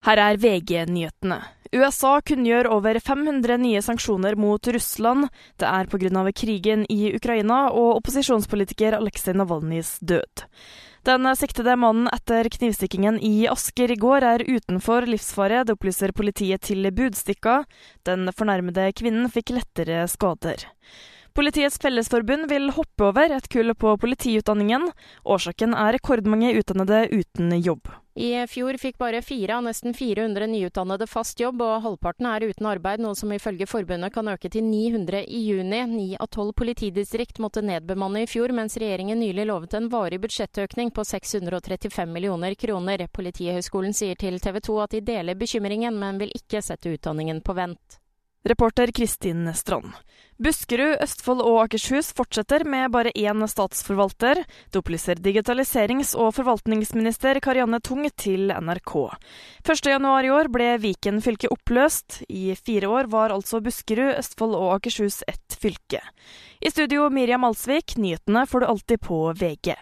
Her er VG-nyhetene. USA kunngjør over 500 nye sanksjoner mot Russland. Det er pga. krigen i Ukraina og opposisjonspolitiker Aleksej Navalnyjs død. Den siktede mannen etter knivstikkingen i Asker i går er utenfor livsfare, det opplyser politiet til Budstikka. Den fornærmede kvinnen fikk lettere skader. Politiets Fellesforbund vil hoppe over et kull på politiutdanningen. Årsaken er rekordmange utdannede uten jobb. I fjor fikk bare fire av nesten 400 nyutdannede fast jobb, og halvparten er uten arbeid, noe som ifølge forbundet kan øke til 900 i juni. Ni av tolv politidistrikt måtte nedbemanne i fjor, mens regjeringen nylig lovet en varig budsjettøkning på 635 millioner kroner. Politihøgskolen sier til TV 2 at de deler bekymringen, men vil ikke sette utdanningen på vent. Reporter Kristin Strand. Buskerud, Østfold og Akershus fortsetter med bare én statsforvalter. Det opplyser digitaliserings- og forvaltningsminister Karianne Tung til NRK. 1.1 i år ble Viken fylke oppløst. I fire år var altså Buskerud, Østfold og Akershus ett fylke. I studio Miriam Alsvik, nyhetene får du alltid på VG.